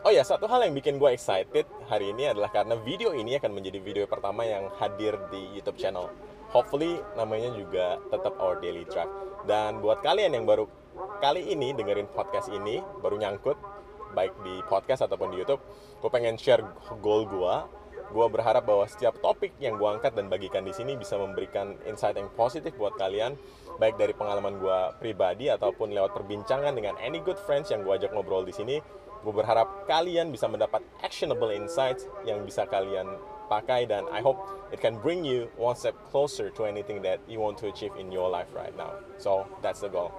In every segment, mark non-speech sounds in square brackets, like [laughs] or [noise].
Oh ya, satu hal yang bikin gue excited hari ini adalah karena video ini akan menjadi video pertama yang hadir di YouTube channel. Hopefully namanya juga tetap Our Daily Drive. Dan buat kalian yang baru kali ini dengerin podcast ini, baru nyangkut, baik di podcast ataupun di YouTube, gue pengen share goal gue. Gue berharap bahwa setiap topik yang gue angkat dan bagikan di sini bisa memberikan insight yang positif buat kalian, baik dari pengalaman gue pribadi ataupun lewat perbincangan dengan any good friends yang gue ajak ngobrol di sini Gue berharap kalian bisa mendapat actionable insights yang bisa kalian pakai dan I hope it can bring you one step closer to anything that you want to achieve in your life right now. So that's the goal.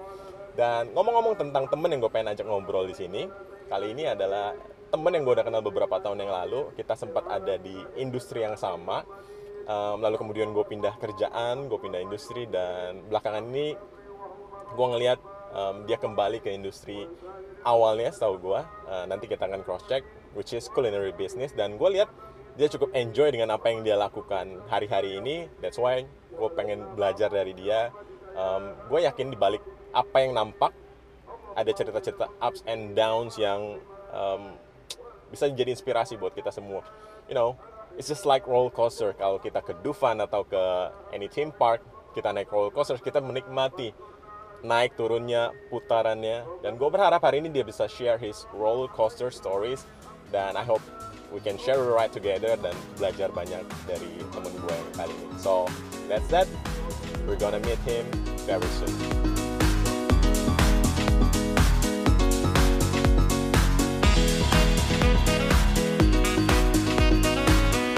Dan ngomong-ngomong tentang temen yang gue pengen ajak ngobrol di sini, kali ini adalah temen yang gue udah kenal beberapa tahun yang lalu. Kita sempat ada di industri yang sama. Um, lalu kemudian gue pindah kerjaan, gue pindah industri dan belakangan ini gue ngelihat um, dia kembali ke industri awalnya setahu gue uh, nanti kita akan cross check which is culinary business. Dan gue lihat dia cukup enjoy dengan apa yang dia lakukan hari-hari ini. That's why gue pengen belajar dari dia. Um, gue yakin di balik apa yang nampak ada cerita-cerita ups and downs yang um, bisa jadi inspirasi buat kita semua. You know it's just like roller coaster. Kalau kita ke Dufan atau ke any theme park kita naik roller coaster kita menikmati naik turunnya putarannya. Dan gue berharap hari ini dia bisa share his roller coaster stories. Dan I hope we can share a ride together dan belajar banyak dari temen gue kali ini. So that's that. We're gonna meet him very soon.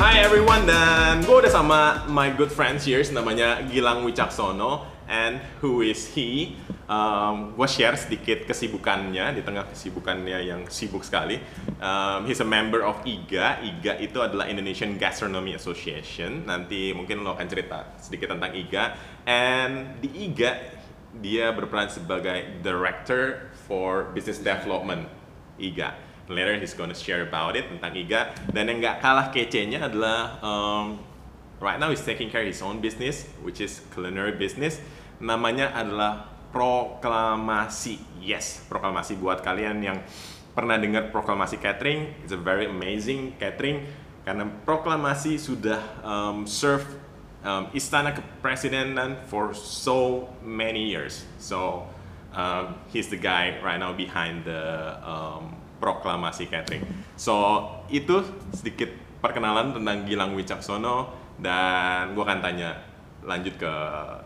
Hi everyone dan gue udah sama my good friends here namanya Gilang Wicaksono and who is he? Um, gue share sedikit kesibukannya di tengah kesibukannya yang sibuk sekali. Um, he's a member of IGA. IGA itu adalah Indonesian Gastronomy Association. Nanti mungkin lo akan cerita sedikit tentang IGA. And di IGA dia berperan sebagai Director for Business Development IGA. Later he's gonna share about it tentang IGA. Dan yang nggak kalah kece-nya adalah um, right now he's taking care of his own business, which is culinary business. Namanya adalah proklamasi. Yes, proklamasi buat kalian yang pernah dengar proklamasi catering, it's a very amazing catering karena proklamasi sudah um, serve um, istana kepresidenan for so many years. So um, he's the guy right now behind the um, proklamasi catering. So itu sedikit perkenalan tentang Gilang Wicaksono dan gue akan tanya lanjut ke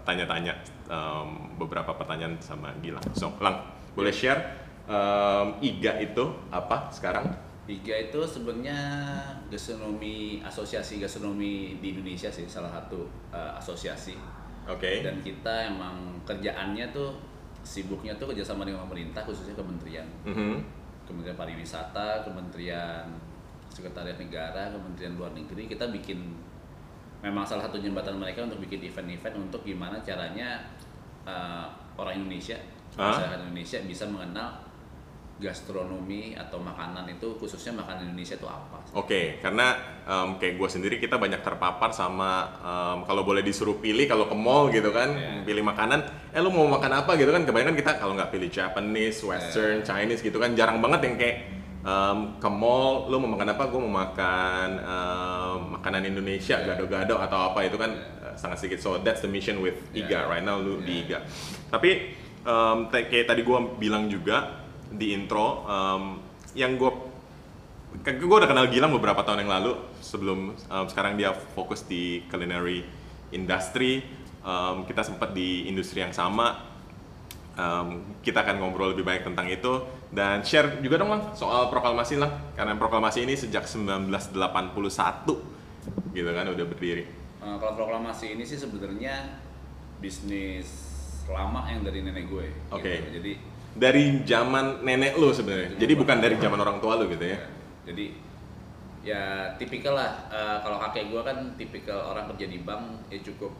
tanya-tanya um, beberapa pertanyaan sama Gilang. So, Lang, boleh share um, IGA itu apa sekarang? IGA itu sebenarnya gastronomi asosiasi gastronomi di Indonesia sih salah satu uh, asosiasi. Oke. Okay. Dan kita emang kerjaannya tuh sibuknya tuh kerjasama dengan pemerintah khususnya kementerian, mm -hmm. Kementerian Pariwisata, Kementerian Sekretariat Negara, Kementerian Luar Negeri kita bikin memang salah satu jembatan mereka untuk bikin event-event untuk gimana caranya uh, orang Indonesia masyarakat Indonesia bisa mengenal gastronomi atau makanan itu khususnya makanan Indonesia itu apa? Oke, okay, karena um, kayak gue sendiri kita banyak terpapar sama um, kalau boleh disuruh pilih kalau ke mall gitu kan, yeah. pilih makanan, eh lu mau makan apa gitu kan? Kebanyakan kita kalau nggak pilih Japanese, Western, yeah. Chinese gitu kan, jarang banget yang kayak um, ke mall lu mau makan apa gue mau makan um, makanan Indonesia gado-gado atau apa itu kan uh, sangat sedikit. So that's the mission with IGA. Right now lu yeah. di IGA. Tapi um, kayak tadi gue bilang juga di intro um, yang gue kan gue udah kenal Gilang beberapa tahun yang lalu sebelum um, sekarang dia fokus di culinary industry. Um, kita sempat di industri yang sama. Um, kita akan ngobrol lebih banyak tentang itu. Dan share juga dong lang soal proklamasi lang karena proklamasi ini sejak 1981 gitu kan udah berdiri. Uh, kalau proklamasi ini sih sebenarnya bisnis lama yang dari nenek gue. Oke. Okay. Gitu. Jadi dari zaman nenek lo sebenarnya. Jadi bukan dari zaman orang tua lo gitu ya. ya. Jadi ya tipikal lah uh, kalau kakek gue kan tipikal orang kerja di bank ya cukup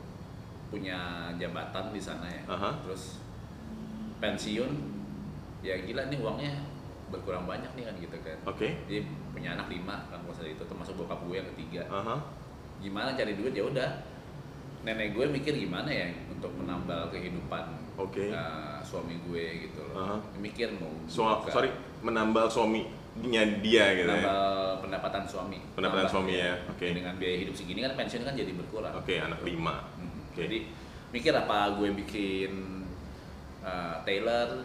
punya jabatan di sana ya. Uh -huh. Terus pensiun ya gila nih uangnya berkurang banyak nih kan gitu kan oke okay. dia punya anak lima kan masa itu termasuk bokap gue yang ketiga uh -huh. gimana cari duit ya udah nenek gue mikir gimana ya untuk menambal kehidupan okay. uh, suami gue gitu loh uh -huh. mikir mau so, sorry menambal suami dia gitu ya. nambah pendapatan suami Pendapatan suami ya, oke. dengan biaya hidup segini kan pensiun kan jadi berkurang Oke, anak lima. Hmm. Oke. Jadi mikir apa gue bikin uh, tailor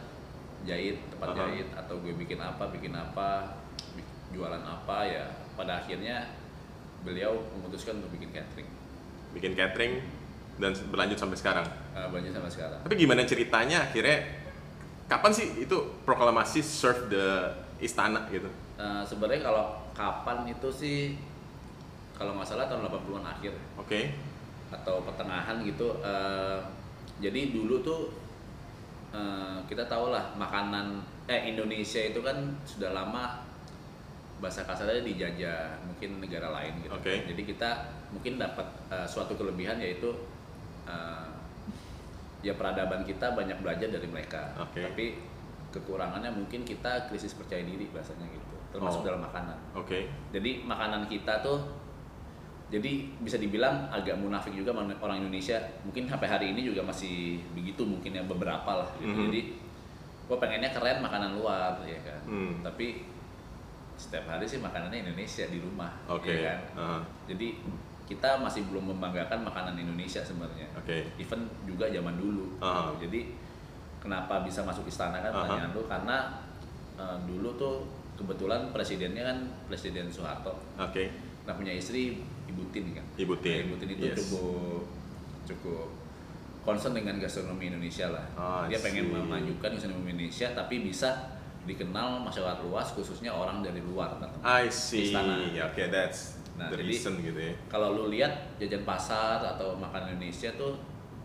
jahit tempat Aha. jahit atau gue bikin apa bikin apa jualan apa ya pada akhirnya beliau memutuskan untuk bikin catering Bikin catering dan berlanjut sampai sekarang. uh, banyak sama sekarang Tapi gimana ceritanya akhirnya kapan sih itu proklamasi serve the istana gitu? Uh, sebenarnya kalau kapan itu sih kalau nggak salah tahun 80-an akhir Oke. atau pertengahan gitu eh, jadi dulu tuh eh, kita tahu lah makanan eh Indonesia itu kan sudah lama bahasa kasarnya dijajah mungkin negara lain gitu Oke. jadi kita mungkin dapat eh, suatu kelebihan yaitu eh, ya peradaban kita banyak belajar dari mereka Oke. tapi kekurangannya mungkin kita krisis percaya diri bahasanya gitu termasuk Oh. dalam makanan Oke. jadi makanan kita tuh jadi bisa dibilang agak munafik juga orang Indonesia. Mungkin sampai hari ini juga masih begitu mungkin ya beberapa lah gitu. Mhm. Jadi gue pengennya keren makanan luar ya kan. Hmm. Tapi setiap hari sih makanannya Indonesia di rumah Oke. ya kan. Aha. Jadi kita masih belum membanggakan makanan Indonesia sebenarnya. Oke. Even juga zaman dulu. Aha. gitu. Jadi kenapa bisa masuk istana kan Aha. pertanyaan lu karena eh, dulu tuh kebetulan presidennya kan Presiden Soeharto. Oke. Nah punya istri Ibu Tin kan. Ibu Tin. Nah, Ibu Tin itu Yes. cukup cukup concern dengan gastronomi Indonesia lah. Ah, I Dia pengen memajukan gastronomi Indonesia tapi bisa dikenal masyarakat luas khususnya orang dari luar. datang I ke see. istana. Oke, that's Nah, the jadi- reason gitu ya. Kalau lu lihat jajan pasar atau makanan Indonesia tuh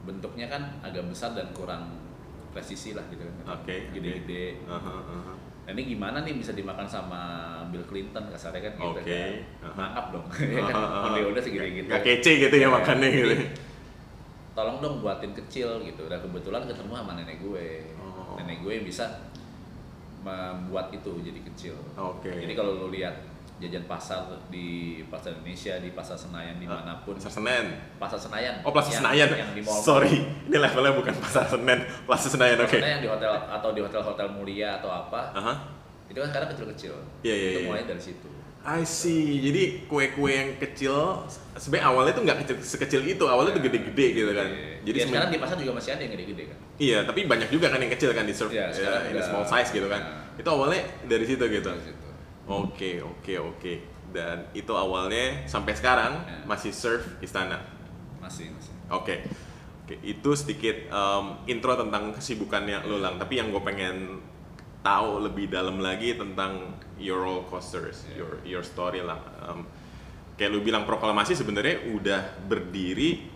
bentuknya kan agak besar dan kurang presisi lah gitu kan. Oke. Gede-gede. Aha, aha. Nah, ini gimana nih bisa dimakan sama Bill Clinton kasarnya kan gitu Oke, kan. Mangap dong. [laughs] ya kan. Onde-onde segede gitu. Gak kece gitu ya Iya. makannya gitu. Tolong dong buatin kecil gitu. Dan kebetulan ketemu sama nenek gue. Oh. Nenek gue yang bisa membuat itu jadi kecil. Oke. Jadi kalau lu lihat jajan pasar di pasar Indonesia, di pasar Senayan di mana pun, Pasar Senen. pasar Senayan. Oh, Plaza yang- Senayan. Yang di mall. Sorry, ini levelnya bukan Pasar Senen, Plaza Senayan. Oke. Maksudnya yang di hotel atau di hotel-hotel mulia atau apa, Aha. itu kan sekarang kecil-kecil. Iya, iya, Itu iya. mulai dari situ. I see. Jadi kue-kue yang kecil sebenarnya awalnya tuh nggak kecil sekecil itu, awalnya tuh gede-gede gitu kan. Iya. Jadi ya, sekarang di pasar juga masih ada yang gede-gede kan. Iya, tapi banyak juga kan yang kecil kan di serve Iya, ya, in small size gitu kan. Nah. Itu awalnya dari situ gitu. Dari situ. Oke, oke, oke. Dan itu awalnya sampai sekarang Ya. masih serve istana. Masih, masih. Oke. Oke, itu sedikit um, intro tentang kesibukannya lo lang. Tapi yang gue pengen tahu lebih dalam lagi tentang your roller coasters, Yeah. your your story lah. Um, kayak lu bilang proklamasi sebenarnya udah berdiri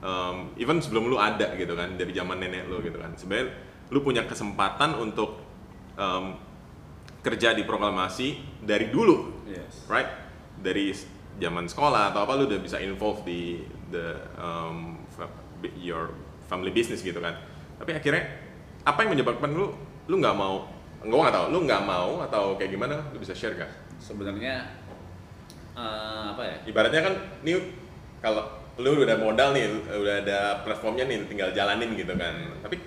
um, even sebelum lu ada gitu kan dari zaman nenek lu gitu kan. Sebenarnya lu punya kesempatan untuk um, kerja di proklamasi dari dulu Yes. right? Dari zaman sekolah atau apa lu udah bisa involve di the um, your family business gitu kan. Tapi akhirnya apa yang menyebabkan lu lu nggak mau nggak nggak tahu lu nggak mau atau kayak gimana lu bisa share gak Sebenarnya eh, apa ya? ibaratnya kan ini kalau lu udah modal nih udah ada platformnya nih tinggal jalanin gitu kan. Tapi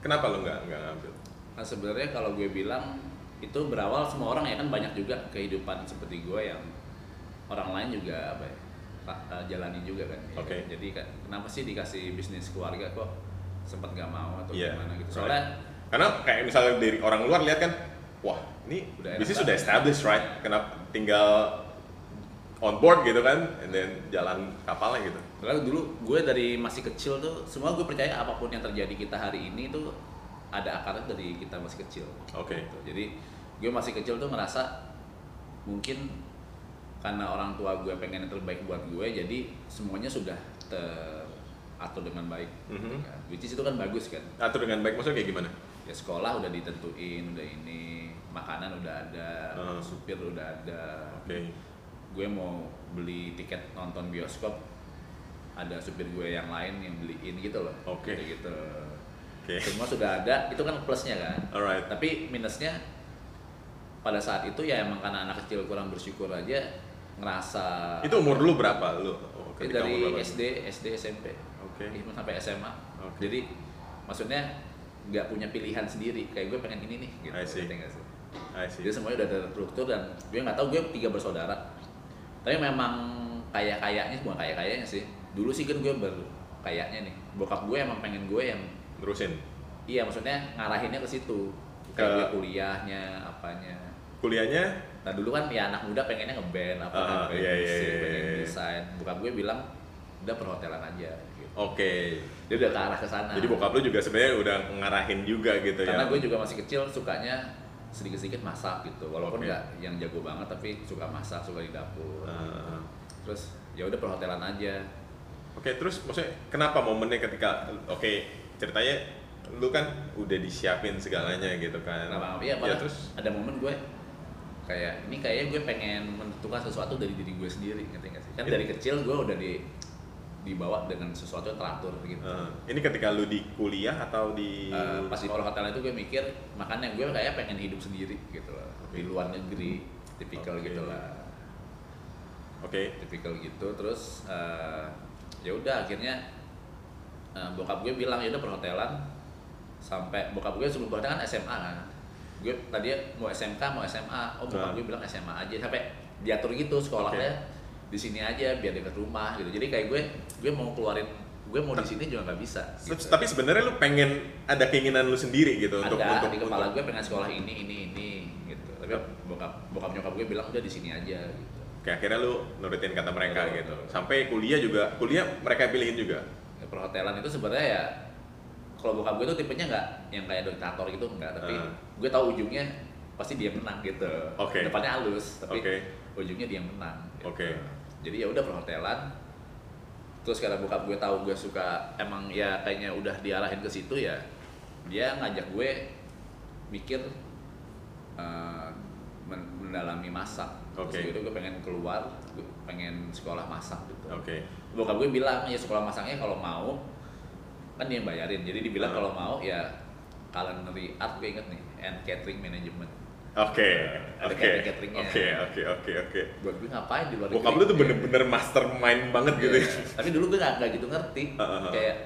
kenapa lu nggak nggak ngambil? Nah, sebenarnya kalau gue bilang itu berawal semua orang ya kan banyak juga kehidupan seperti gue yang orang lain juga apa ya eh, jalani juga kan. ya Oke. kan? Jadi kenapa sih dikasih bisnis keluarga kok sempat nggak mau atau Iya, gimana gitu. right. Soalnya Karena kayak misalnya dari orang luar lihat kan, wah ini Udah bisnis sudah established right, kenapa tinggal on board gitu kan, and then jalan kapalnya gitu. Soalnya dulu gue dari masih kecil tuh semua gue percaya apa pun yang terjadi kita hari ini tuh ada akarnya dari kita masih kecil. Oke. Gitu. Jadi gue masih kecil tuh ngerasa mungkin karena orang tua gue pengen yang terbaik buat gue jadi semuanya sudah teratur dengan baik. Mhm. Ya, Which is itu kan bagus kan. Atur dengan baik maksudnya kayak gimana? Ya sekolah udah ditentuin, udah ini, makanan udah ada, Hmm. supir udah ada, Oke. gue mau beli tiket nonton bioskop ada supir gue yang lain yang beliin gitu loh Oke. Kayak gitu Oke. semua sudah ada itu kan plusnya kan Alright. tapi minusnya pada saat itu ya emang karena anak kecil kurang bersyukur aja ngerasa Itu umur lu berapa lu? Oh, dari berapa? SD SD SMP Oke. even sampai SMA Oke. jadi maksudnya nggak punya pilihan sendiri kayak gue pengen ini nih gitu I see. sih? I see. Jadi semuanya udah terstruktur dan gue nggak tahu gue tiga bersaudara. Tapi memang kayak kayaknya bukan kayak kayaknya sih. Dulu sih kan gue baru kayaknya nih. Bokap gue emang pengen gue yang Terusin. iya maksudnya ngarahinnya ke situ. Ke- kuliahnya, apanya. Kuliahnya Nah dulu kan ya anak muda pengennya ngeband apa kan, pengen iya, iya, musik, iya, pengen iya. desain. Bokap gue bilang udah perhotelan aja. Gitu. oke. Dia udah ke arah ke sana. Jadi bokap lu juga sebenarnya udah ngarahin juga gitu Karena ya. gue juga masih kecil sukanya sedikit-sedikit masak gitu. Walaupun nggak yang jago banget tapi suka masak, suka di dapur. Ah. Terus ya udah perhotelan aja. Oke, terus maksudnya kenapa momennya ketika oke ceritanya lu kan udah disiapin segalanya gitu kan. Kenapa? Iya, ya, terus ada momen gue kayak ini kayaknya gue pengen menentukan sesuatu dari diri gue sendiri, ngerti nggak sih? Kan dari kecil gue udah di dibawa dengan sesuatu yang teratur gitu. eh, ini ketika lu di kuliah atau di Eh, pas di perhotelan itu gue mikir makanya gue kayak pengen hidup sendiri gitu loh di luar negeri tipikal Oke. gitu lah Oke. tipikal gitu terus eh, ya udah akhirnya eh, bokap gue bilang ya udah perhotelan. Sampai bokap gue sebelum perhotelan kan SMA kan. Gue tadi mau SMK mau SMA oh bokap Nah. gue bilang SMA aja. Sampai diatur gitu sekolahnya. Di sini aja biar dekat rumah gitu. Jadi kayak gue gue mau keluarin gue mau di sini juga nggak bisa gitu. Tapi sebenarnya lu pengen ada keinginan lu sendiri gitu ada untuk untuk di kepala untuk- gue pengen sekolah ini ini ini gitu. Tapi bokap bokap nyokap gue bilang udah di sini aja gitu. Oke, akhirnya lu nurutin kata mereka Betul, gitu. Sampai kuliah juga, kuliah mereka pilihin juga. Perhotelan itu sebenarnya ya kalau bokap gue tuh tipenya nggak yang kayak diktator gitu enggak tapi Ah. gue tahu ujungnya pasti dia menang gitu Oke. depannya halus tapi Oke. ujungnya dia menang gitu. Oke. jadi ya udah perhotelan terus karena bokap gue tahu gue suka emang ya kayaknya udah diarahin ke situ ya dia ngajak gue mikir men- mendalami masak Oke. terus gitu gue pengen keluar gue pengen sekolah masak gitu Oke. bokap gue bilang ya sekolah masaknya kalau mau kan dia yang bayarin jadi dibilang Ah. kalau mau ya culinary art gue inget nih and catering management Oke. Oke. Oke, oke, oke, oke. buat gue ngapain di luar Bokap lu tuh Iya. bener-bener mastermind banget gitu Iya. ya. tapi dulu gue gak, gak gitu ngerti Ah, ah, ah. kayak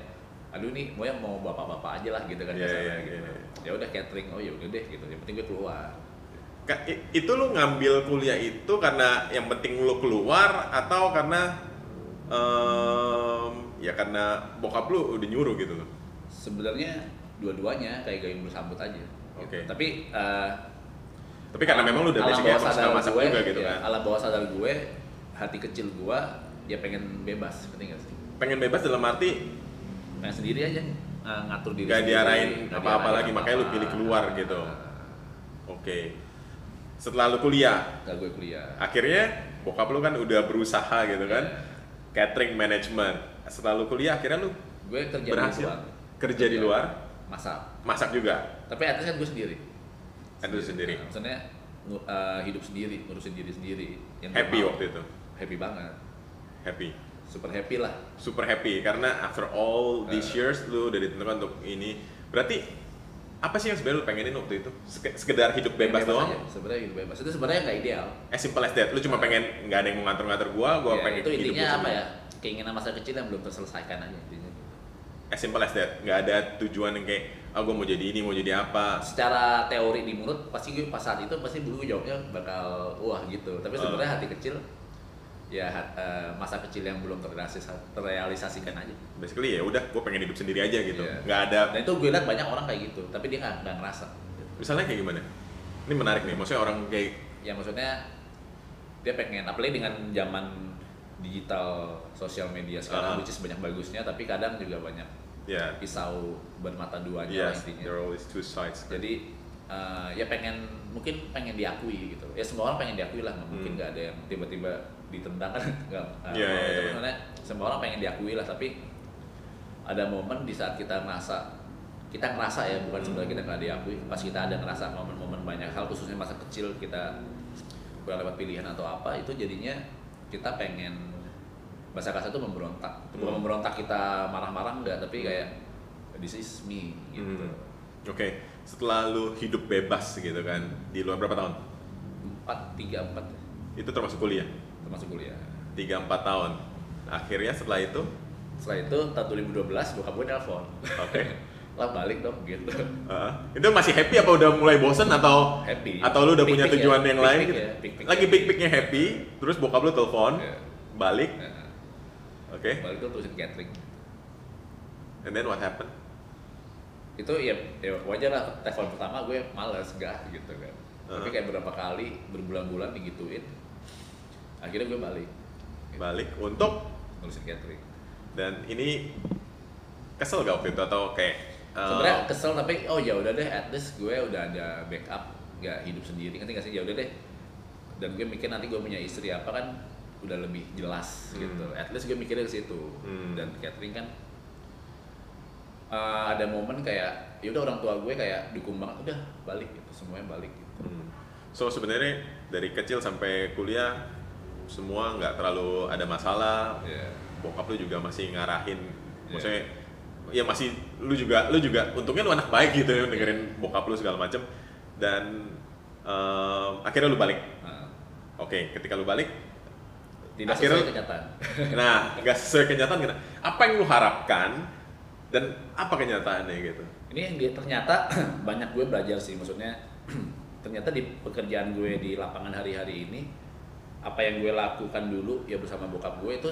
aduh nih mau yang mau bapak-bapak aja lah gitu kan Iya, ke sana iya, gitu iya. ya udah catering oh ya udah deh gitu yang penting gue keluar itu lu ngambil kuliah itu karena yang penting lu keluar atau karena em, ya karena bokap lu udah nyuruh gitu loh. sebenarnya dua-duanya kayak gayung bersambut aja gitu. Oke. tapi eh, Tapi karena memang lu udah bawah suka sadar masak gue, juga gitu ya, kan. alam bawah sadar gue hati kecil gue ya pengen bebas ngerti gak sih Pengen bebas dalam arti pengen sendiri aja eh, ngatur diri Gak sendiri, diarahin apa-apa lagi, makanya lu pilih keluar gitu. Oke. Setelah lu kuliah, nggak gue kuliah akhirnya bokap lu kan udah berusaha gitu kan. Catering management. Setelah lu kuliah akhirnya lu gue kerja berhasil di luar kerja di luar, masak masak juga. tapi atas kan gue sendiri Kan sendiri. Nah, maksudnya eh, hidup sendiri ngurusin diri sendiri yang Happy mau. waktu itu. happy banget Happy. super happy lah Super happy karena after all these Eh. years lu udah ditentukan untuk ini. Berarti apa sih yang sebenarnya lu pengenin waktu itu? Sek- Sekedar hidup bebas, doang? aja sebenarnya hidup bebas itu sebenarnya nggak ideal As simple as that. Lu cuma pengen nggak ada yang mau ngatur-ngatur gua, gua Ya, pengen itu hidup intinya apa ya keinginan masa kecil yang belum terselesaikan aja intinya gitu. As simple as that. Nggak ada tujuan yang kayak, ah gua mau jadi ini, mau jadi apa. secara teori di mulut pasti gue pas saat itu pasti dulu gue jawabnya bakal wah gitu tapi sebenarnya hati kecil ya eh, masa kecil yang belum terrealisasi, terrealisasikan aja Basically ya udah, gua pengen hidup sendiri aja gitu. Iya. Nggak ada. dan itu gue lihat banyak orang kayak gitu tapi dia nggak nggak ngerasa Misalnya kayak gimana? Ini menarik nih. Maksudnya orang kayak ya maksudnya dia pengen apalagi dengan zaman digital sosial media sekarang Ah. which is banyak bagusnya tapi kadang juga banyak ya, pisau bermata duanya lah yes, intinya there are always two sides. jadi eh, ya pengen mungkin pengen diakui gitu ya semua orang pengen diakui lah nggak mungkin Hmm. nggak ada yang tiba-tiba ditendang kan [laughs] nggak iya, gitu. iya. Maksudnya semua orang pengen diakui lah tapi ada momen di saat kita ngerasa kita ngerasa ya bukan Hmm. sebenarnya kita nggak diakui pas kita ada ngerasa momen-momen banyak hal khususnya masa kecil kita kurang lewat pilihan atau apa itu jadinya kita pengen bahasa kasar itu memberontak bukan Hmm. memberontak kita marah-marah enggak tapi kayak this is me gitu Hmm. Oke, setelah lu hidup bebas gitu kan, di luar berapa tahun? empat tiga empat Itu termasuk kuliah? termasuk kuliah 3-4 tahun. Akhirnya setelah itu, setelah itu tahun 2012 bokap gue nelpon oke. [laughs] lah balik dong gitu Heeh. itu masih happy apa udah mulai bosen atau happy atau lu udah punya tujuan ya, yang lain gitu? ya, lagi ya. pik-piknya happy terus bokap lu telepon Ya. balik Nah, oke balik tuh terusin catering and then what happened itu ya, ya wajar lah telepon pertama gue males gak gitu kan tapi Uh-huh. kayak berapa kali berbulan-bulan digituin akhirnya gue balik. Balik untuk ngurusin catering. Dan ini kesel gak waktu itu? Atau kayak uh, sebenarnya kesel tapi oh ya udah deh at least gue udah ada backup gak hidup sendiri ngerti gak sih? Ya udah deh. Dan gue mikir nanti gue punya istri apa kan udah lebih jelas Hmm. gitu. At least gue mikirnya ke situ. Hmm. dan catering kan uh, ada momen kayak ya udah orang tua gue kayak dukung banget udah balik gitu. Semuanya balik gitu. Hmm. So sebenarnya dari kecil sampai kuliah semua nggak terlalu ada masalah. Iya. Bokap lu juga masih ngarahin, Iya. maksudnya ya masih lu juga lu juga untungnya lu anak baik gitu ya dengerin bokap lu segala macem dan em, akhirnya lu balik. Nah, Oke, ketika lu balik, tidak Akhirnya- sesuai kenyataan [laughs] nah nggak sesuai kenyataan gimana? Apa yang lu harapkan dan apa kenyataannya gitu? ini yang dia ternyata [clears throat] banyak gue belajar sih maksudnya [clears throat] ternyata di pekerjaan gue di lapangan hari-hari ini apa yang gue lakukan dulu ya bersama bokap gue itu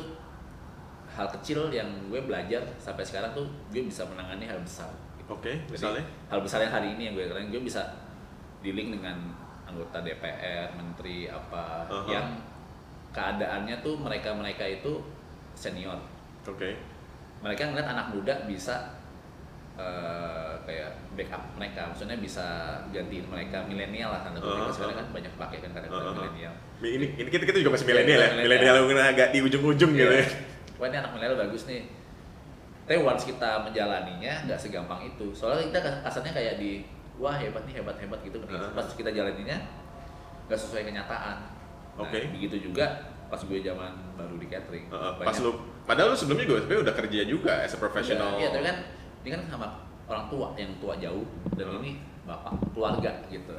hal kecil yang gue belajar sampai sekarang tuh gue bisa menangani hal besar gitu. Oke, Jadi, misalnya? hal besar yang hari ini yang gue keren gue bisa dealing dengan anggota DPR, menteri apa Aha. yang keadaannya tuh mereka-mereka itu senior Oke. mereka ngeliat anak muda bisa eh, kayak backup mereka maksudnya bisa gantiin mereka milenial lah tanda kutip Uh-huh. sekarang kan banyak pakai kan kata Uh-huh. milenial Ini, ini kita, kita juga masih milenial ya, Iya, milenial. yang agak di ujung-ujung gitu Iya. ya. wah ini anak milenial bagus nih tapi once kita menjalaninya nggak segampang itu soalnya kita kasarnya kayak di wah hebat nih hebat hebat gitu Uh-huh. pas kita jalaninya nggak sesuai kenyataan nah, Oke. begitu juga pas gue zaman baru di catering Uh, Banyak- pas lu, padahal lu sebelumnya juga sebenarnya udah kerja juga as a professional. Iya, tapi kan ini kan sama orang tua yang tua jauh dan ini bapak keluarga gitu.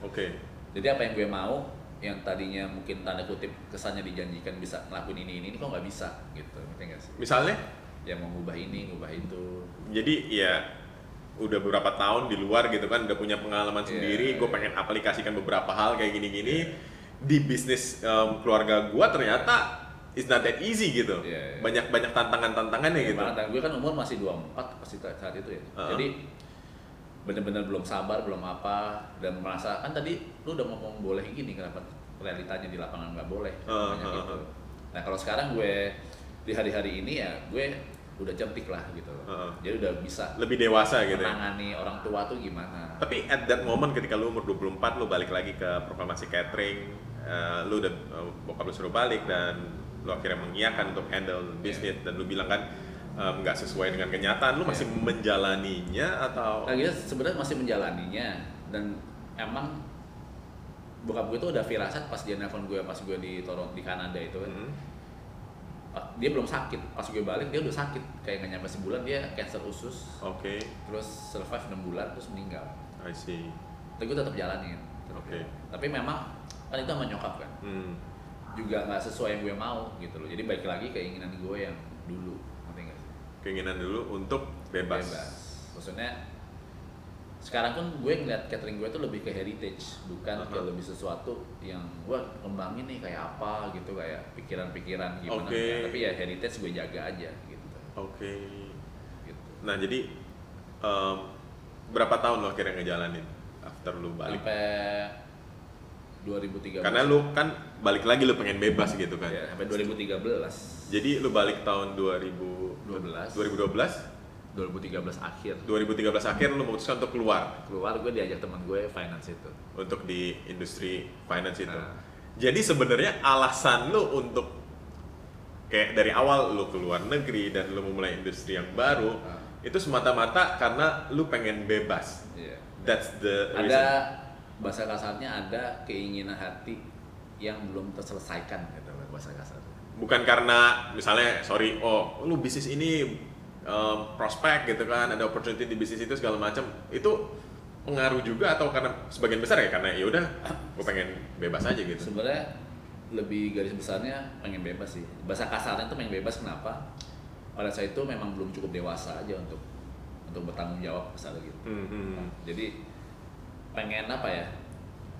Oke. Jadi apa yang gue mau yang tadinya mungkin tanda kutip kesannya dijanjikan bisa ngelakuin ini ini, ini kok nggak bisa gitu, ngerti sih? Misalnya, Yang mau ngubah ini, ngubah itu. jadi ya udah beberapa tahun di luar gitu kan, udah punya pengalaman Iya. sendiri. Gue pengen aplikasikan beberapa hal kayak gini-gini di bisnis em, keluarga gua ternyata it's not that easy gitu. Iya, iya. Banyak banyak tantangan-tantangannya Ya, gitu. banget. Dan gue kan umur masih 24 pasti saat itu ya. Uh-huh. Jadi bener-bener belum sabar, belum apa dan merasa kan tadi lu udah ngomong boleh gini kenapa realitanya di lapangan nggak boleh Uh, banyak uh, gitu. uh. Nah kalau sekarang gue di hari-hari ini ya gue udah cerdik lah gitu. Uh, uh. Jadi udah bisa Lebih dewasa gitu ya. menangani orang tua tuh gimana. Tapi at that moment ketika lu umur 24 lu balik lagi ke proklamasi catering, eh, lu udah eh, bokap lu suruh balik dan lu akhirnya mengiyakan untuk handle bisnis dan lu bilang kan nggak sesuai dengan kenyataan, lu masih menjalaninya atau? Nah, gitu sebenarnya masih menjalaninya. Dan emang bokap gue tuh udah firasat pas dia nelfon gue pas gue di Toronto di Kanada itu kan. Hmm, dia belum sakit. Pas gue balik dia udah sakit. Kayak nggak nyampe sebulan dia cancer usus. Oke, terus survive 6 bulan terus meninggal. I see. tapi gue tetap jalanin. Oke. tapi memang kan itu sama nyokap kan. Hmm, juga nggak sesuai yang gue mau gitu loh. Jadi balik lagi keinginan gue yang dulu keinginan dulu untuk bebas. maksudnya sekarang pun gue ngeliat catering gue tuh lebih ke heritage bukan ke Aha. lebih sesuatu yang gue kembangin nih kayak apa gitu kayak pikiran-pikiran gimana Oke. enggak. tapi ya heritage gue jaga aja gitu Oke. gitu Nah jadi em, berapa tahun lo akhirnya ngejalanin after lu balik? sampai 2013 Karena lu kan balik lagi lu pengen bebas gitu kan. ya, sampai 2013 Jadi lu balik tahun 2012 2012 2013 akhir 2013 akhir lu memutuskan untuk keluar keluar gue diajak teman gue finance itu untuk di industri finance itu. Nah. Jadi sebenarnya alasan lu untuk kayak dari awal lu keluar negeri dan lu memulai industri yang baru Nah. itu semata-mata karena lu pengen bebas. Iya. That's the reason. ada bahasa kasarnya ada keinginan hati yang belum terselesaikan gitu bahasa kasarnya Bukan karena misalnya sorry oh lu bisnis ini um, prospek gitu kan ada opportunity di bisnis itu segala macam itu pengaruh juga atau karena sebagian besar ya? Karena ya udah gue pengen bebas aja gitu. sebenarnya lebih garis besarnya pengen bebas sih. Bahasa kasarnya tuh pengen bebas kenapa? Pada saat itu memang belum cukup dewasa aja untuk untuk bertanggung jawab misalnya gitu. Hmm, hmm. jadi pengen apa ya?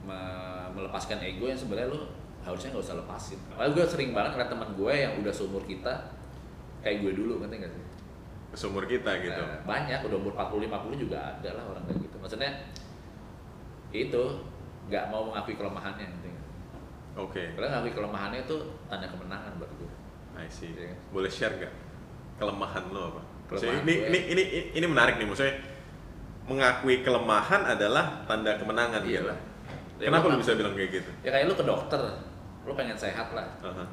Me- melepaskan ego yang sebenarnya lu harusnya nggak usah lepasin. Padahal gue sering banget ngeliat teman gue yang udah seumur kita kayak gue dulu, ngerti nggak sih? Seumur kita gitu. Nah, banyak, udah umur 40-50 juga ada lah orang kayak gitu. Maksudnya itu nggak mau mengakui kelemahannya, ngerti nggak? Oke, Karena mengakui kelemahannya itu tanda kemenangan buat gue. I see. Iya. Boleh share nggak kelemahan lo apa? Kelemahan ini, gue. ini ini ini menarik nih, maksudnya mengakui kelemahan adalah tanda kemenangan Iya gitu. lah. Ya, Kenapa lu lu bisa bilang kayak gitu? Ya kayak lu ke dokter, lu pengen sehat lah. Aha.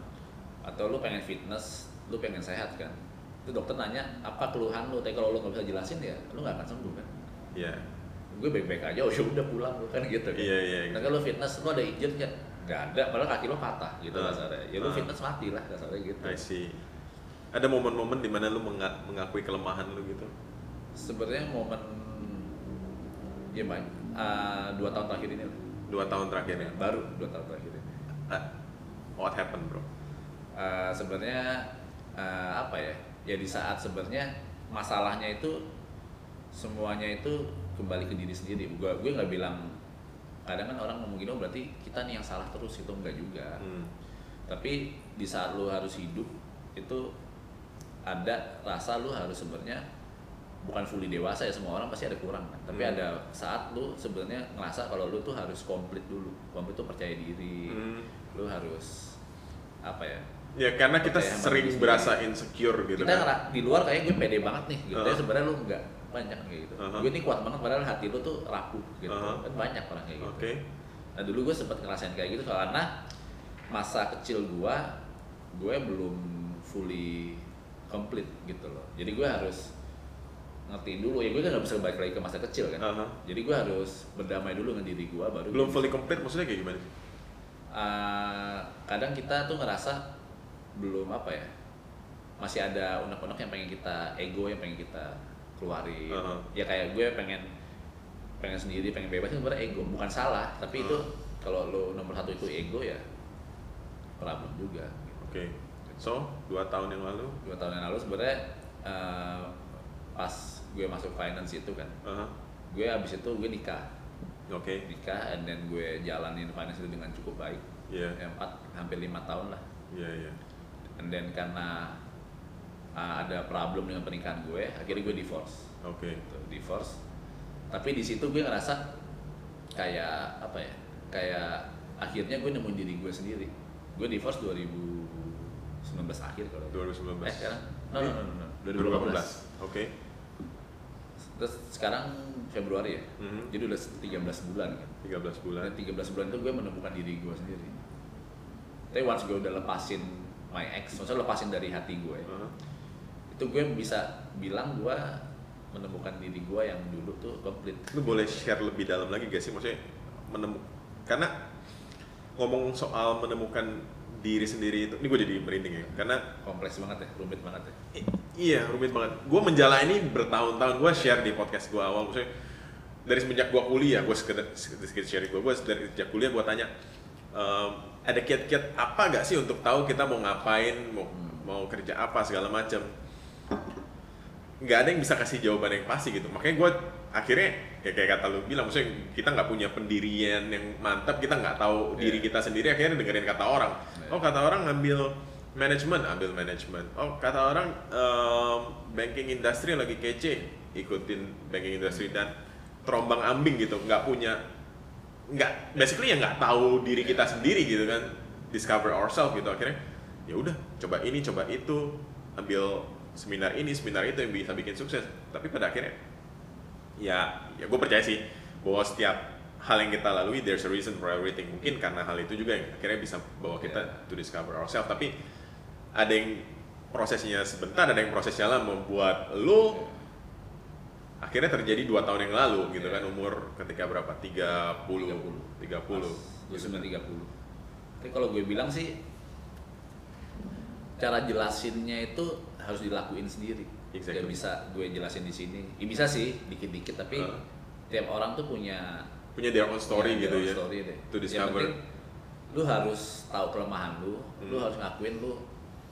atau lu pengen fitness, lu pengen sehat kan itu dokter nanya apa keluhan lu tapi kalau lu nggak bisa jelasin ya lu nggak akan sembuh kan Iya. gue baik-baik aja oh ya udah pulang lu kan gitu kan Iya, iya, Nah, gitu. kalau lu fitness lu ada injured nggak nggak ada padahal kaki lu patah gitu Ah. kasarnya ya lu Ah. fitness mati lah kasarnya gitu I see. Ada momen-momen di mana lu menga- mengakui kelemahan lu gitu? sebenarnya momen ya banyak Ah, dua tahun terakhir ini lah. Dua tahun terakhir ya. baru dua tahun terakhir ini what happened, bro? Eh, sebenarnya eh, apa ya ya di saat sebenarnya masalahnya itu semuanya itu kembali ke diri sendiri gue gue nggak bilang kadang kan orang ngomong gini oh berarti kita nih yang salah terus itu enggak juga Hmm. tapi di saat lu harus hidup itu ada rasa lu harus sebenarnya bukan fully dewasa ya semua orang pasti ada kurang kan tapi Hmm. ada saat lu sebenarnya ngerasa kalau lu tuh harus komplit dulu komplit tuh percaya diri Hmm. Lu harus apa ya Ya karena kita sering berasa insecure gitu kita kan. di luar kayak gue pede banget nih gitu Uh-huh. ya sebenarnya lu enggak banyak kayak gitu Uh-huh. gue ini kuat banget padahal hati lu tuh rapuh gitu Uh-huh. kan banyak orang kayak gitu Oke. nah dulu gue sempat ngerasain kayak gitu karena masa kecil gue gue belum fully complete gitu loh jadi gue harus ngertiin dulu ya gue kan nggak bisa balik lagi ke masa kecil kan Aha. jadi gue harus berdamai dulu dengan diri gue baru Belum fully complete maksudnya kayak gimana sih? Uh, kadang kita tuh ngerasa belum apa ya masih ada unek-unek yang pengen kita ego yang pengen kita keluarin Uh-huh. ya kayak gue pengen pengen sendiri pengen bebas itu sebenarnya ego bukan salah tapi itu Uh-huh. kalau lo nomor satu itu ego ya problem juga gitu. Oke. So, dua tahun yang lalu. dua tahun yang lalu sebenarnya uh, pas gue masuk finance itu kan Aha. gue abis itu gue nikah Oke. nikah and then gue jalanin finance itu dengan cukup baik Iya. Ya, empat hampir lima tahun lah Iya, iya. and then karena uh, ada problem dengan pernikahan gue akhirnya gue divorce Oke. gitu, divorce tapi di situ gue ngerasa kayak apa ya kayak akhirnya gue nemuin diri gue sendiri gue divorce 2019 akhir kalau 2019. eh sekarang no no no no, no. 2018. Oke. Terus sekarang Februari ya Mhm. jadi udah 13 bulan kan 13 bulan. dan 13 bulan itu gue menemukan diri gue sendiri tapi once gue udah lepasin my ex maksudnya lepasin dari hati gue Aha. itu gue bisa bilang gue menemukan diri gue yang dulu tuh komplit Lu boleh share lebih dalam lagi gak sih? Maksudnya menemu karena ngomong soal menemukan diri sendiri itu, ini gue jadi merinding ya. Karena kompleks banget ya rumit banget ya i- iya rumit banget. Gue menjalani bertahun-tahun. Gue share di podcast gue awal, maksudnya dari semenjak gue kuliah, gue sekedar sedikit sharing gue. Gue dari sejak kuliah gue tanya, ehm, ada kiat-kiat apa gak sih untuk tahu kita mau ngapain, mau mau kerja apa segala macam. nggak ada yang bisa kasih jawaban yang pasti gitu makanya gue akhirnya ya kayak kata lu bilang maksudnya kita nggak punya pendirian yang mantap kita nggak tahu Iya. diri kita sendiri akhirnya dengerin kata orang Iya. Oh kata orang ngambil manajemen ambil manajemen oh kata orang em, banking industry lagi kece ikutin banking industry dan terombang ambing gitu nggak punya nggak basically ya nggak tahu diri kita sendiri gitu kan discover ourselves gitu. Akhirnya ya udah coba ini coba itu ambil seminar ini seminar itu yang bisa bikin sukses. Tapi pada akhirnya ya ya gue percaya sih bahwa setiap hal yang kita lalui there's a reason for everything mungkin karena hal itu juga yang akhirnya bisa bawa kita Yeah. to discover ourselves tapi ada yang prosesnya sebentar ada yang prosesnya lama membuat lo akhirnya terjadi dua tahun yang lalu gitu Yeah. kan umur ketika berapa 30 30, 30. gue sembilan tiga puluh tapi kalau gue bilang sih cara jelasinnya itu harus dilakuin sendiri Exactly. Gak bisa gue jelasin di sini ya, bisa sih dikit-dikit tapi Uh. tiap orang tuh punya punya their own story punya gitu their ya own story deh. to Yang discover. penting, lu harus tahu kelemahan lu lu Hmm. harus ngakuin lu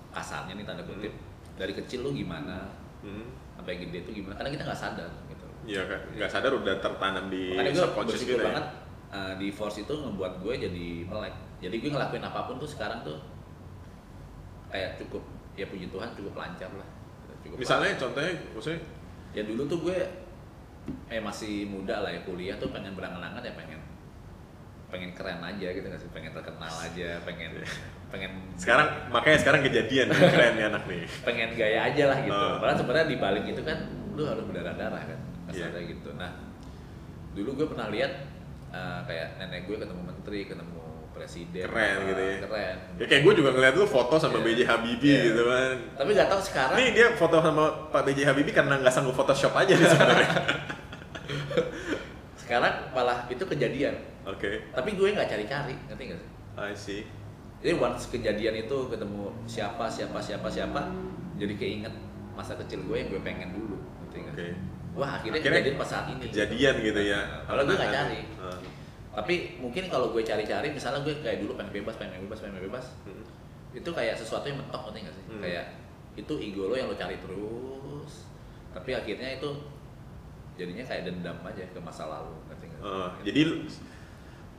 kasarnya nih tanda kutip. Dari kecil lu gimana Hmm. sampai gede itu gimana karena kita nggak sadar gitu. Iya kan, nggak sadar udah tertanam di makanya subconscious gitu ya. banget uh, di force itu ngebuat gue jadi melek. Jadi gue ngelakuin apa pun tuh sekarang tuh kayak cukup ya puji Tuhan cukup lancar lah. Cukup Misalnya contohnya, maksudnya? Ya dulu tuh gue eh masih muda lah ya kuliah tuh pengen berangan-angan ya pengen pengen keren aja gitu nggak sih pengen terkenal aja pengen pengen sekarang makanya sekarang kejadian keren nih anak nih. pengen gaya aja lah gitu Ah. padahal sebenarnya di balik itu kan lu harus berdarah-darah kan Iya. kasarnya gitu nah dulu gue pernah lihat eh, kayak nenek gue ketemu menteri ketemu presiden Keren gitu ya. keren Ya kayak gue juga ngeliat lu foto sama Iya. BJ Habibie Iya. gitu kan. tapi nggak tahu sekarang Nih dia foto sama Pak BJ Habibie karena nggak sanggup Photoshop aja sebenarnya. [laughs] [laughs] sekarang malah itu kejadian Oke, tapi gue nggak cari-cari ngerti nggak sih I see. Jadi once kejadian itu ketemu siapa siapa siapa siapa, jadi keinget masa kecil gue yang gue pengen dulu, ngerti nggak? Oke. Wah akhirnya, Akhirnya kejadian pas saat ini. Kejadian gitu ya. Kalau gue nggak cari. Ah. Tapi mungkin kalau gue cari-cari, misalnya gue kayak dulu pengen bebas, pengen bebas, pengen bebas, Hmm. itu kayak sesuatu yang mentok, ngerti nggak sih? Hmm. Kayak itu ego lo yang lo cari terus, tapi akhirnya itu jadinya kayak dendam aja ke masa lalu, ngerti nggak? Ah, jadi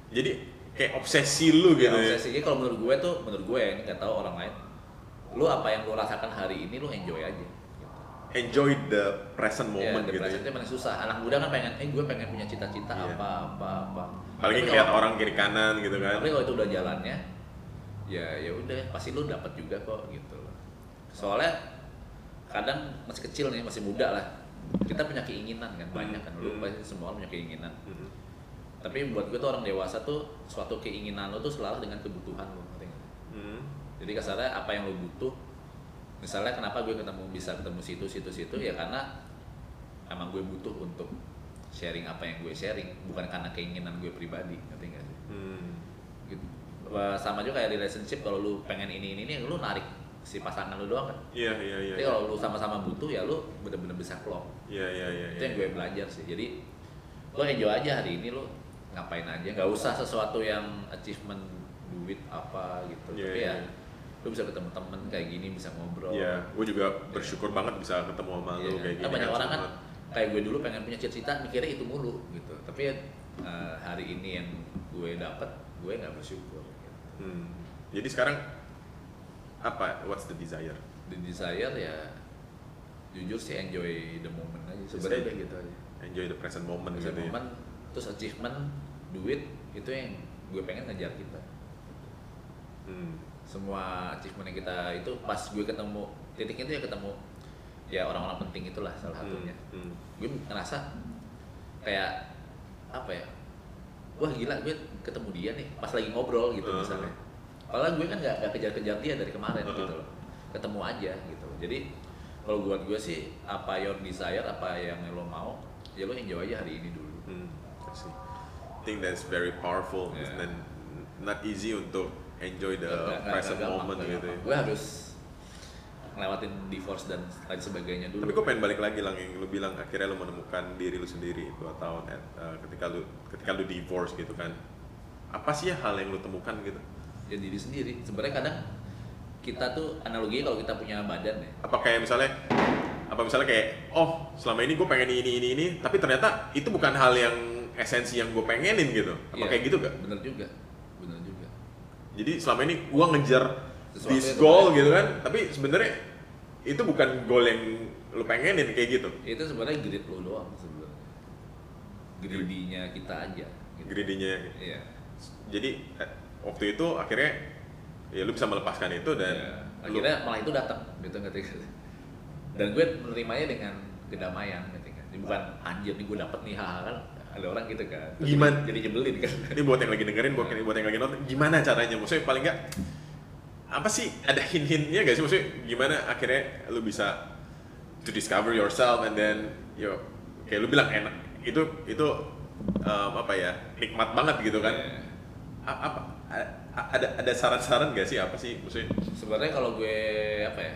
jadi kayak obsesi lu gitu Ya, ya. obsesinya kalau menurut gue tuh, menurut gue ya, ini nggak tahu orang lain. Lu apa yang lu rasakan hari ini, lu enjoy aja. Gitu. Enjoy the present Ya, moment the gitu. present Ya. susah. Anak muda kan pengen, eh gue pengen punya cita-cita Iya. apa, apa, apa. Apalagi ngeliat orang kiri kanan gitu kan. Tapi kalau itu udah jalannya, ya ya udah pasti lu dapat juga kok gitu loh. Soalnya kadang masih kecil nih, masih muda lah. Kita punya keinginan kan banyak kan. Lu Hmm. pasti semua orang punya keinginan. Hmm. Tapi buat gue tuh orang dewasa tuh suatu keinginan lu tuh selaras dengan kebutuhan nggak? Hmm. Jadi kasarnya apa yang lo butuh, misalnya kenapa gue ketemu bisa ketemu situ situ situ ya karena emang gue butuh untuk sharing apa yang gue sharing, bukan karena keinginan gue pribadi, ngerti nggak sih? Hmm. Gitu. Sama juga kayak relationship kalau lu pengen ini ini ini, lu narik si pasangan lu doang kan. Iya iya iya. Tapi kalau lu sama-sama butuh ya lu bener-bener bisa klop. Iya iya iya. Itu yang gue belajar sih. Jadi lo enjoy aja hari ini lo ngapain aja, nggak usah sesuatu yang achievement duit apa gitu. Iya, Tapi iya. ya lu bisa ketemu temen kayak gini bisa ngobrol. Iya, gue juga bersyukur banget bisa ketemu sama Iya. lu kayak gini. Kan banyak orang kan kayak gue dulu pengen punya cita-cita mikirnya itu mulu gitu. Tapi ya hari ini yang gue dapat gue nggak bersyukur. Gitu. Hmm. Jadi sekarang apa? What's the desire? The desire ya jujur sih enjoy the moment aja. Sebenarnya gitu aja. Enjoy the present moment Bisa gitu ya. momen terus achievement duit itu yang gue pengen ngejar kita. Hmm. semua achievement yang kita itu pas gue ketemu titik itu ya ketemu ya orang-orang penting itulah salah satunya Hmm. gue ngerasa kayak apa ya wah gila gue ketemu dia nih pas lagi ngobrol gitu Uh-huh. misalnya padahal gue kan nggak kejar-kejar dia dari kemarin Uh-huh. gitu loh ketemu aja gitu jadi kalau buat gue sih apa your desire apa yang lo mau ya lo enjoy aja hari ini dulu Hmm. I see. I think that's very powerful Yeah. dan not easy untuk enjoy the nggak present gampang, moment nggak gitu ya. gue harus ngelewatin divorce dan lain sebagainya dulu Tapi gue pengen balik lagi lang yang lu bilang akhirnya lu menemukan diri lu sendiri dua tahun at, uh, ketika lu ketika lu divorce gitu kan. Apa sih ya hal yang lu temukan gitu? Ya diri sendiri sebenarnya kadang kita tuh analoginya kalau kita punya badan ya Apa kayak misalnya apa misalnya kayak oh selama ini gue pengen ini ini ini tapi ternyata itu bukan hal yang esensi yang gue pengenin gitu. Apa Iya, kayak gitu gak? bener juga bener juga Jadi selama ini gue ngejar Sesuatu this yang goal gitu kan, tapi sebenarnya itu bukan goal yang lu pengenin kayak gitu. itu sebenarnya grid lo doang sebenarnya gridinya kita aja gitu. Greedy-nya. iya Jadi waktu itu akhirnya ya lu bisa melepaskan itu dan lu- akhirnya malah itu datang gitu sih? dan gue menerimanya dengan kedamaian? Ini bukan anjir nih gue dapet nih hal kan ada orang gitu kan Terus Gimana? jadi, nyebelin kan ini buat yang lagi dengerin, buat, buat yang lagi nonton, gimana caranya? Maksudnya paling nggak apa sih ada hint-hintnya gak sih? Maksudnya gimana akhirnya lu bisa to discover yourself and then yo kayak lu bilang enak itu itu um, apa ya nikmat banget gitu kan? A- apa ada ada saran-saran gak sih apa sih maksudnya sebenarnya kalau gue apa ya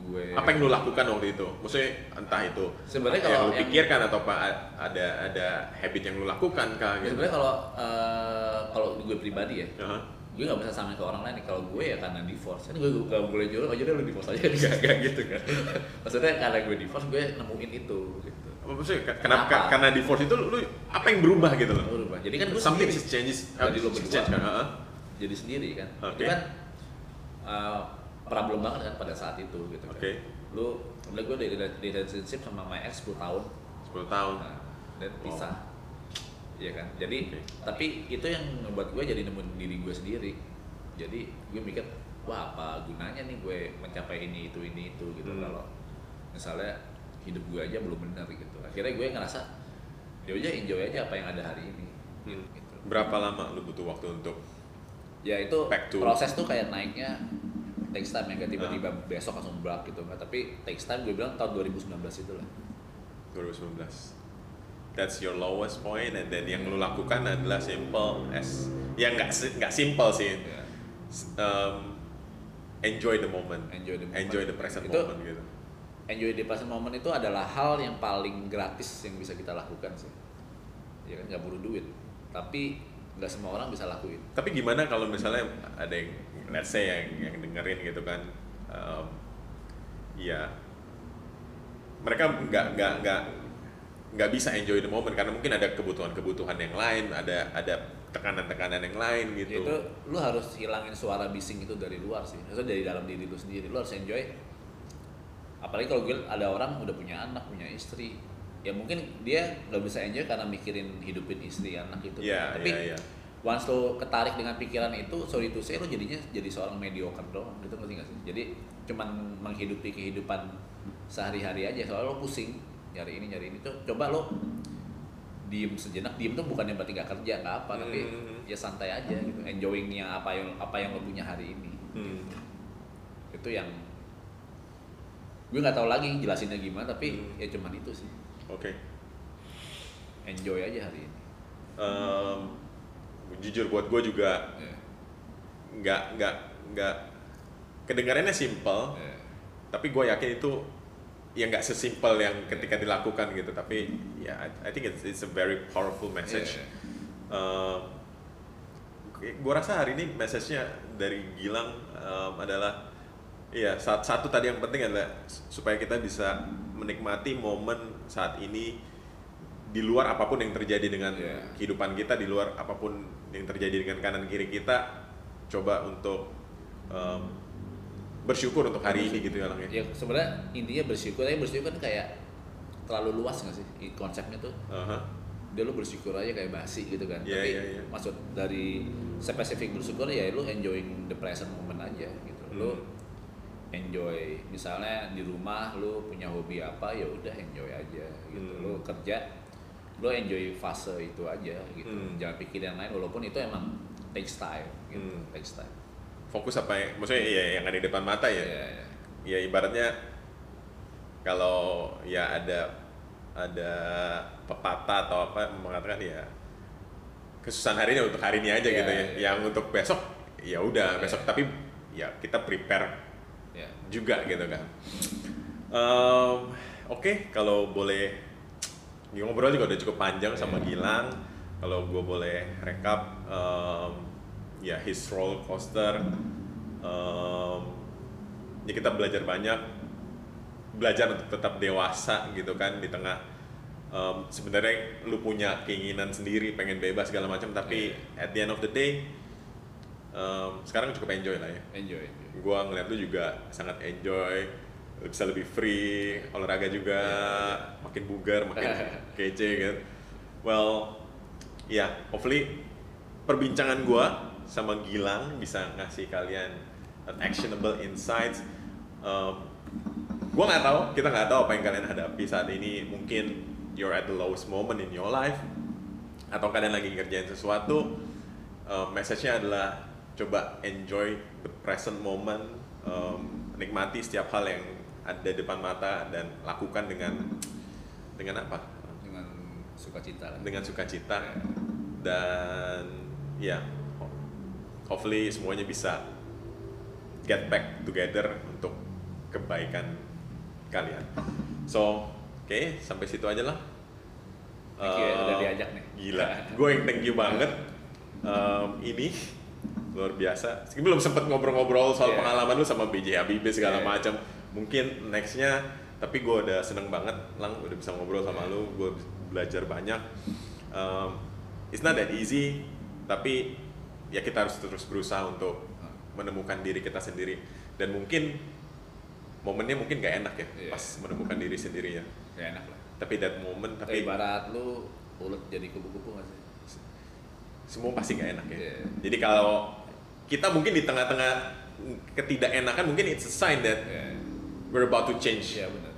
gue apa yang lu lakukan waktu itu? Maksudnya entah itu Sebenarnya yang kalau lu yang- pikirkan atau apa ada ada habit yang lu lakukan kah gitu? sebenarnya kalau eh, kalau gue pribadi ya Aha. gue nggak bisa samain ke orang lain kalau gue ya karena divorce kan gue gak boleh jual aja deh lu divorce aja [laughs] gak, gak gitu kan maksudnya karena gue divorce gue nemuin itu Maksudnya ke- kenapa? Kenapa? Karena divorce itu lu apa yang berubah gitu loh? berubah jadi kan gue Something sendiri. changes. Jadi lu change berdua. kan? heeh. jadi sendiri kan Oke. itu kan uh, problem banget kan pada saat itu gitu kan Oke. lu udah gue di, di relationship sama my ex 10 tahun 10 tahun. nah, dan Wow. pisah Iya kan jadi Oke. tapi itu yang ngebuat gue jadi nemuin diri gue sendiri jadi gue mikir wah apa gunanya nih gue mencapai ini itu ini itu gitu Hmm. kalau misalnya hidup gue aja belum benar gitu akhirnya gue ngerasa ya udah enjoy aja apa yang ada hari ini Hmm. gitu. Berapa lama lu butuh waktu untuk ya itu Back to- proses tuh kayak naiknya takes time ya gak tiba-tiba Ah. besok langsung berak gitu nggak tapi takes time gue bilang tahun 2019 itu lah 2019? That's your lowest point, and then yang lu lakukan adalah simple as ya nggak nggak simple sih. ya, Um, enjoy the moment, enjoy the moment. enjoy the present itu moment gitu. Enjoy the present moment itu adalah hal yang paling gratis yang bisa kita lakukan sih. Ya kan nggak butuh duit. Tapi nggak semua orang bisa lakuin. Tapi gimana kalau misalnya ada yang let's say yang yang dengerin gitu kan, um, ya mereka nggak nggak nggak nggak bisa enjoy the moment karena mungkin ada kebutuhan-kebutuhan yang lain, ada ada tekanan-tekanan yang lain gitu. itu lu harus hilangin suara bising itu dari luar sih. Maksudnya dari dalam diri lu sendiri. Lu harus enjoy apalagi kalau gue ada orang udah punya anak punya istri. Ya mungkin dia nggak bisa enjoy karena mikirin hidupin istri anak itu. Iya, tapi iya, iya. once lo ketarik dengan pikiran itu sorry to say lo jadinya jadi seorang mediocre doang. Gitu ngerti gak sih? Jadi cuman menghidupi kehidupan sehari-hari aja. Soalnya lo pusing nyari ini nyari ini. Tuh coba lo diem sejenak. Diem tuh bukannya berarti gak kerja nggak apa tapi Hmm. ya santai aja gitu. Enjoyingnya apa yang apa yang lo punya hari ini. Hmm. itu yang gue nggak tahu lagi jelasinnya gimana tapi Hmm. ya cuman itu sih Oke. enjoy aja hari ini Um, jujur buat gue juga Ya, nggak nggak nggak kedengarannya simple, ya. tapi gue yakin itu ya nggak sesimpel yang ketika dilakukan gitu. Tapi ya I, I think it's, it's a very powerful message. Iya, Um, gue rasa hari ini message-nya dari Gilang um, adalah Iya, saat satu tadi yang penting adalah supaya kita bisa menikmati momen saat ini di luar apa pun yang terjadi dengan Iya. kehidupan kita, di luar apa pun yang terjadi dengan kanan kiri kita, coba untuk um, bersyukur untuk hari ini gitu ya Lang ya. ya sebenarnya intinya bersyukur tapi bersyukur kan kayak terlalu luas nggak sih konsepnya tuh Aha. dia lu bersyukur aja kayak basi gitu kan Iya, tapi iya, iya. maksud dari spesifik bersyukur ya lu enjoying the present moment aja gitu lu Hmm. Enjoy misalnya di rumah lu punya hobi apa ya udah enjoy aja gitu Hmm. lu kerja lu enjoy fase itu aja gitu Hmm. jangan pikir yang lain walaupun itu emang takes time gitu Hmm. takes time Fokus apa yang, maksudnya ya yang ada di depan mata ya. Iya, iya. ya ibaratnya kalau ya ada ada pepatah atau apa mengatakan ya kesusahan hari ini untuk hari ini aja Iya, gitu ya. iya. Yang untuk besok ya udah Iya. besok tapi ya kita prepare Ya. juga gitu kan. Em, Oke kalau boleh ngobrol juga udah cukup panjang sama Iya. Gilang. Kalau gue boleh rekap em, ya his roller coaster. Em, ya kita belajar banyak belajar untuk tetap dewasa gitu kan di tengah em, sebenarnya lu punya keinginan sendiri pengen bebas segala macam tapi at the end of the day em, sekarang cukup enjoy lah ya. Enjoy, enjoy. gua ngeliat lu juga sangat enjoy bisa lebih free olahraga juga makin bugar makin [laughs] kece gitu well ya hopefully perbincangan gua sama Gilang bisa ngasih kalian an actionable insights. Um, gua nggak tahu kita nggak tahu apa yang kalian hadapi saat ini. Mungkin you're at the lowest moment in your life atau kalian lagi ngerjain sesuatu um, message-nya adalah coba enjoy the present moment um, nikmati setiap hal yang ada di depan mata dan lakukan dengan dengan apa? Dengan sukacita dengan sukacita. Dan ya ho- hopefully semuanya bisa get back together untuk kebaikan kalian. So oke sampai situ aja lah. Thank you ya, udah Eh, diajak nih. gila. Gue yang thank you banget. Em, [laughs] ini luar biasa. Meski belum sempet ngobrol-ngobrol soal Yeah. pengalaman lu sama BJ Habibie segala Yeah. macam. Mungkin nextnya, tapi gue udah seneng banget, lang udah bisa ngobrol sama Yeah. lu, gue belajar banyak. Um, it's not that easy, tapi ya kita harus terus berusaha untuk menemukan diri kita sendiri. Dan mungkin momennya mungkin gak enak ya, Yeah. pas menemukan diri sendiri ya. Ya enak lah. Tapi that moment, Tapi ibarat lu ulet jadi kupu-kupu nggak sih? semua pasti gak enak ya. Yeah. Jadi kalau kita mungkin di tengah-tengah ketidakenakan mungkin it's a sign that Ya, we're about to change. iya benar.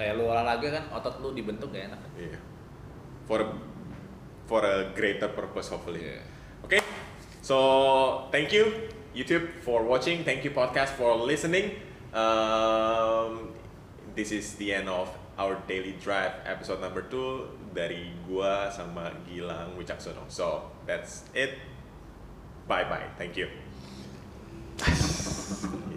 Kayak lu olahraga kan otot lu dibentuk gak enak. Yeah. For a, for a greater purpose hopefully. Iya. Okay. So thank you YouTube for watching. Thank you podcast for listening. Um, this is the end of our daily drive episode number two dari gua sama Gilang Wicaksono. So that's it. Bye bye. Thank you. [laughs]